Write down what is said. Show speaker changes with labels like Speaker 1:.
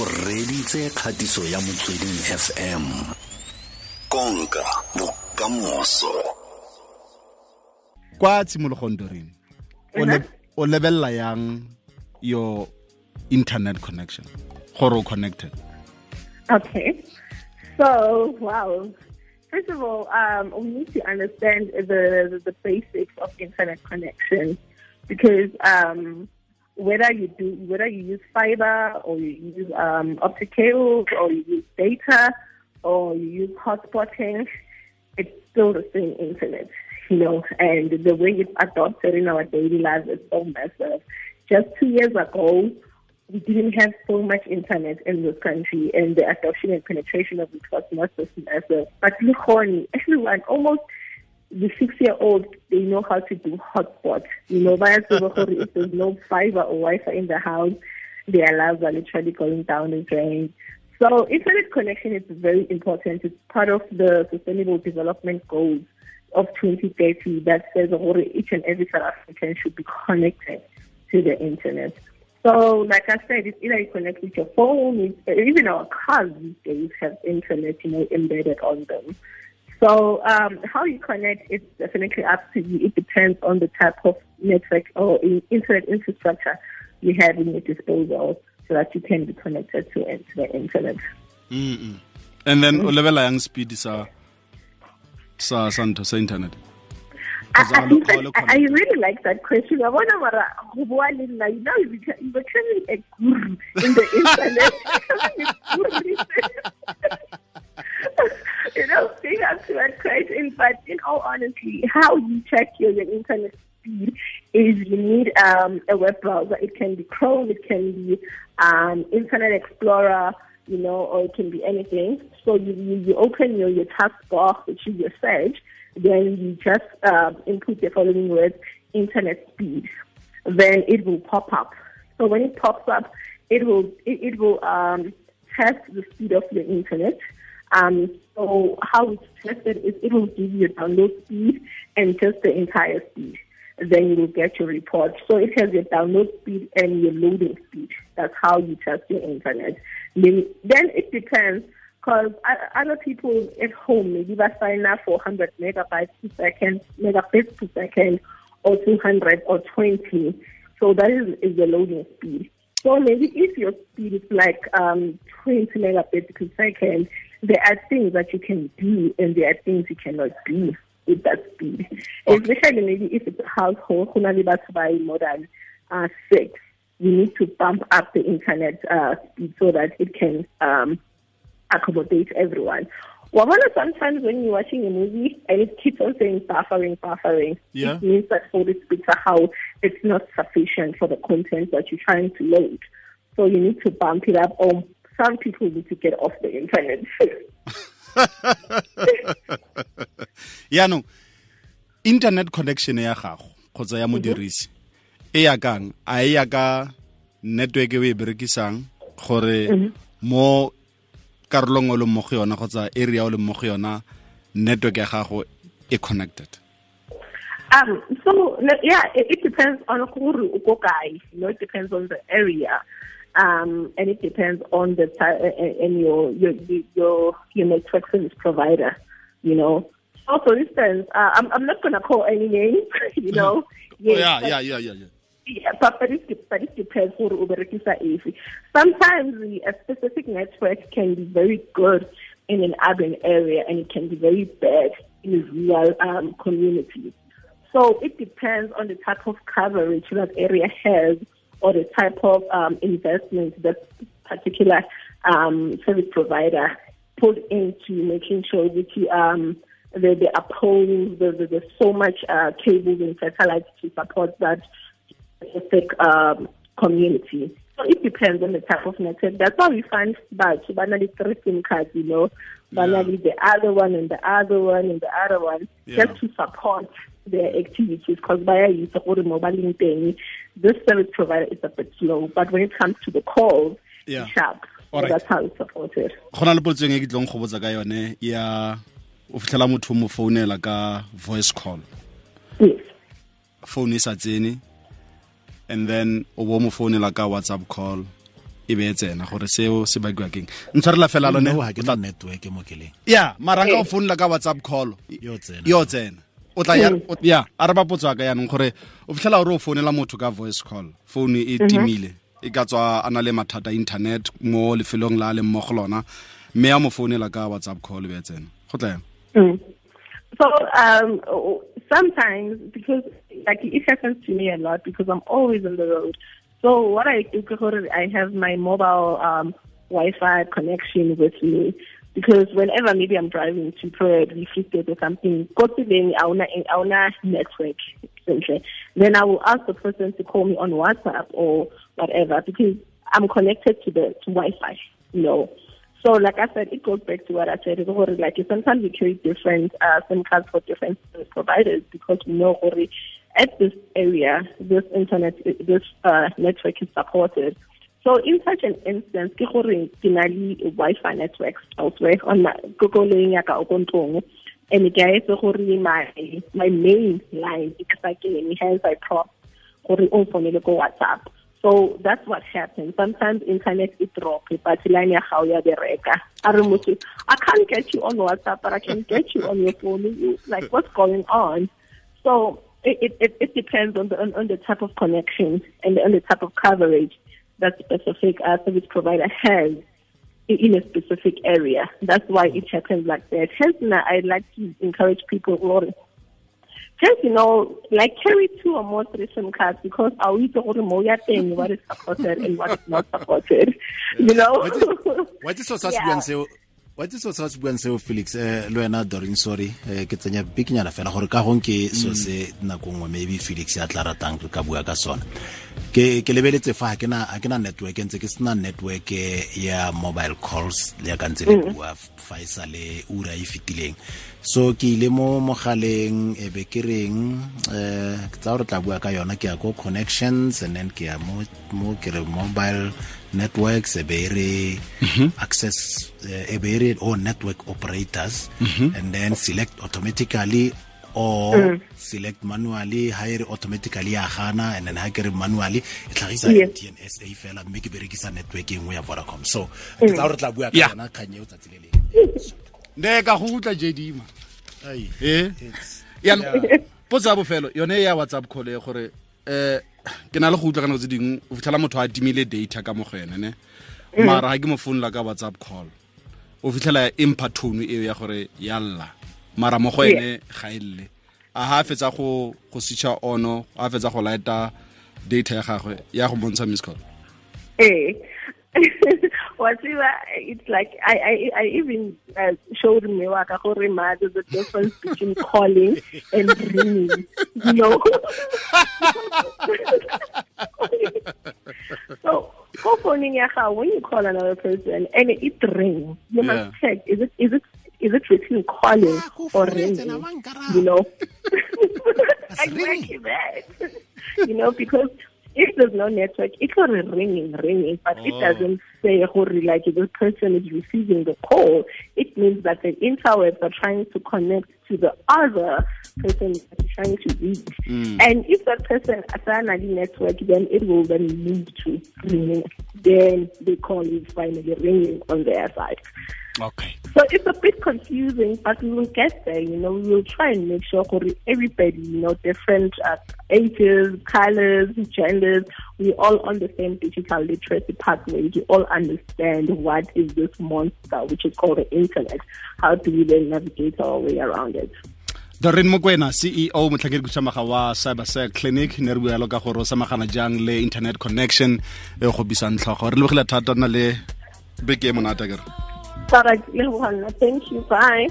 Speaker 1: o reditse kgatiso ya motsweding fm konka bokamoso
Speaker 2: kwa tshimologong doreen o le- o lebelela yang your internet connection gore o connected
Speaker 3: Okay. So, wow. First of all, um, we need to understand the, the, the basics of internet connection because um, whether you do whether you use fiber or you use um, optic cables or you use data or you use hotspotting, it's still the same internet, you know. And the way it's adopted in our daily lives is so massive. Just two years ago, we didn't have so much internet in this country, and the adoption and penetration of it was not so massive. But look on everyone, almost the six-year-old, they know how to do hotspot. You know, via if there's no fiber or Wi-Fi in the house, their lives are literally going down the drain. So internet connection is very important. It's part of the Sustainable Development Goals of 2030 that says each and every South African should be connected to the internet. So, like I said, it's either you connect with your phone, it's, even our cars these days have internet, you know, embedded on them. So, um, how you connect is definitely up to you. It depends on the type of network or internet infrastructure you have in your disposal, so that you can be connected to, to the internet.
Speaker 2: and then o lebelela yang speed sa sa sa sa internet
Speaker 3: I, I,
Speaker 2: all-
Speaker 3: in fact,
Speaker 2: all
Speaker 3: I, I really like that question. I wonder what I- go bua le you know, you're beca- you're a guru in the internet. Honesty, how you check your, your internet speed is you need um, a web browser. It can be Chrome, it can be um, Internet Explorer, you know, or it can be anything. So you, you, you open your, your taskbar, which is your search, then you just uh, input the following words, internet speed. Then it will pop up. So when it pops up, it will it, it will um, test the speed of your internet. Um, so how it's tested is it will give you download speed and just the entire speed. Then you will get your report. So it has your download speed and your loading speed. That's how you test your internet. Then then it depends because other people at home maybe they sign up for 100 megabytes per second, megabits per second, or 200 or 20. So that is, is the loading speed. So maybe if your speed is like um, 20 megabits per second, there are things that you can do and there are things you cannot do with that speed. Especially maybe if it's a household, who more than uh, six, you need to bump up the internet uh, speed so that it can um, accommodate everyone. Well, sometimes when you're watching a movie and it keeps on saying buffering, buffering,
Speaker 2: Yeah.
Speaker 3: it means that for this picture how it's not sufficient for the content that you're trying to load. So you need to bump it up or some people need to get off the internet.
Speaker 2: yaanong internet connection ya gago kgotsa ya modirisi e ya kang a e ya ka network e o e berekisang gore mhm. mo karolong o leng mo go yona kgotsa area o leng mo go yona network ya gago e connected
Speaker 3: Um, so yeah, it, it depends on who uko kae. You know, it depends on the area, um, and it depends on the uh, and your your your your network service provider. You know, so for instance, uh, I'm I'm not gonna call any names. You know,
Speaker 2: oh,
Speaker 3: Yes, but-
Speaker 2: yeah, yeah, yeah, yeah.
Speaker 3: yeah, but, it, depends who uberekisa. Sometimes a specific network can be very good in an urban area and it can be very bad in a rural um, community. So it depends on the type of coverage that area has or the type of um, investment that particular um, service provider put into making sure that you, um, the, the, there's so much uh, cables and satellites to support that specific um, community. So it depends on the type of network. That's why we find that banally three SIM cards, you know, banally the other one and the other one and the other one,
Speaker 2: Yeah.
Speaker 3: just to support their activities. Because by use of the mobile thing, this service provider is a bit slow, but when it comes to the calls,
Speaker 2: Yeah.
Speaker 3: it's sharp. So that's how it's supported.
Speaker 2: go na le potsong e ke tlong go botsa ka yone ya o fitlhela motho mo founela ka voice call
Speaker 3: Yes.
Speaker 2: phone e sa tsene and then o bo mo founela ka whatsapp call. E be e tsena gore seo se bakiwa keng. Ntshwarela fela lone.
Speaker 4: Network mo keleng
Speaker 2: ya mara ka o founela ka whatsapp call.
Speaker 4: Yo tsena.
Speaker 2: yo tsena. O tla ya ya a re ba potso ka yaanong gore o fitlhela gore o founela motho ka voice call. Phone e timile. E ka tswa a na le mathata internet mo lefelong la a leng mo go lona. Mme ya mo founela ka whatsapp call e be e tsena. Go tla
Speaker 3: Mm. So um, sometimes because like it happens to me a lot because I'm always on the road. So what I do, I have my mobile um, Wi-Fi connection with me because whenever maybe I'm driving to Prague, Reflected or something, go to the Auna network. Then I will ask the person to call me on WhatsApp or whatever because I'm connected to the to Wi-Fi. You know. So, like I said, it goes back to what I said. Like sometimes we carry different uh, SIM cards for different providers because we know already at this area, this internet, this uh, network is supported. So, in such an instance, ke gore ke le Wi-Fi networks elsewhere on my kokoleng ya ka o and ke a gore my my main line e kgakene hence I prop gore o phonele ko WhatsApp. So that's what happens. Sometimes internet is drop, but line gago ya bereka. I can't get you on WhatsApp, but I can get you on your phone. Like, what's going on? So it, it, it depends on the on, on the type of connection and on the type of coverage that specific uh, service provider has in a specific area. That's why it happens like that. Hence, I like to encourage people, just you know, like carry two or more three SIM cards because I will to go ya thing what is supported and what is not supported. You know.
Speaker 4: wa itse so sa se seo wa itse so sa se buang seo felix? Eh le wena dorin sorry. Eh ke tsenya bikinyana fela gore ka gong ke so se nako nngwe maybe felix ya tla ratang ka bua ka sona. Ke ke lebeletse fa ga ke na ke na network ntse ke sena network ya mobile calls le ya ka ntse le bua fa e sale ura e fetileng so ke ile mo mogaleng e be ke reng eh ke tsa gore tla bua ka yona ke ya ko connections and then ke ya mo mo ke re mobile networks e be -hmm. re access uh, e be network re mm network operators and then select automatically or mm. select manually ha e re automatically ya gana and then ha ke re manually e tlhagisa dns a fela mme ke berekisa network e nngwe ya Vodacom. So ke tsa gore tla bua ka yona kganye o tsatsi le leng.
Speaker 2: Ne ka go utla jedima
Speaker 4: Ai,
Speaker 2: eh? Ya bofelo yone ya whatsapp call e gore um ke na le go utlwa ka nako tse dingwe o fitlhela motho a timile data ka mo go ene ne? Mara ga ke mo founela ka whatsapp call o fitlhela empha tone eo ya gore ya lla mara mo go ene ga e lle. A ha fetsa go go switcha ono a fetsa go lighta data ya gagwe ya go bontsha miss call.
Speaker 3: Hey. Whatever, it's like I I, I even uh, showed me waka gore ma there's a difference between calling and ringing. You know. so, go phoning ya gago, when you call another person and it rings, you
Speaker 2: Yeah.
Speaker 3: must check is it is it is it between calling
Speaker 4: Ah,
Speaker 3: or ringing?
Speaker 4: and I want karabo.
Speaker 3: You know. Exactly that. you know, because if there's no network, it's not ringing, ringing, but it
Speaker 2: Oh.
Speaker 3: doesn't say who like this person is receiving the call. It means that the interwebs are trying to connect to the other person that is trying to reach. Hmm. And if that person has a network, then it will then move to ringing. Then the call is finally ringing on their side.
Speaker 2: Okay
Speaker 3: So it's a bit confusing, but we will get there. You know, we will try and make sure for everybody, you know, different uh, ages, colors, genders, we all on the same digital literacy pathway. We all understand what is this monster, which is called the internet. How do we then navigate our way around it?
Speaker 2: doreen mokoena ceo motlhakedi khutsamaga wa cybersec clinic ne re bua yalo ka gore o samagana jang le internet connection e go bisang tlhogo re lebogile thata nna le beke e monate kere
Speaker 3: But I, thank you. Bye.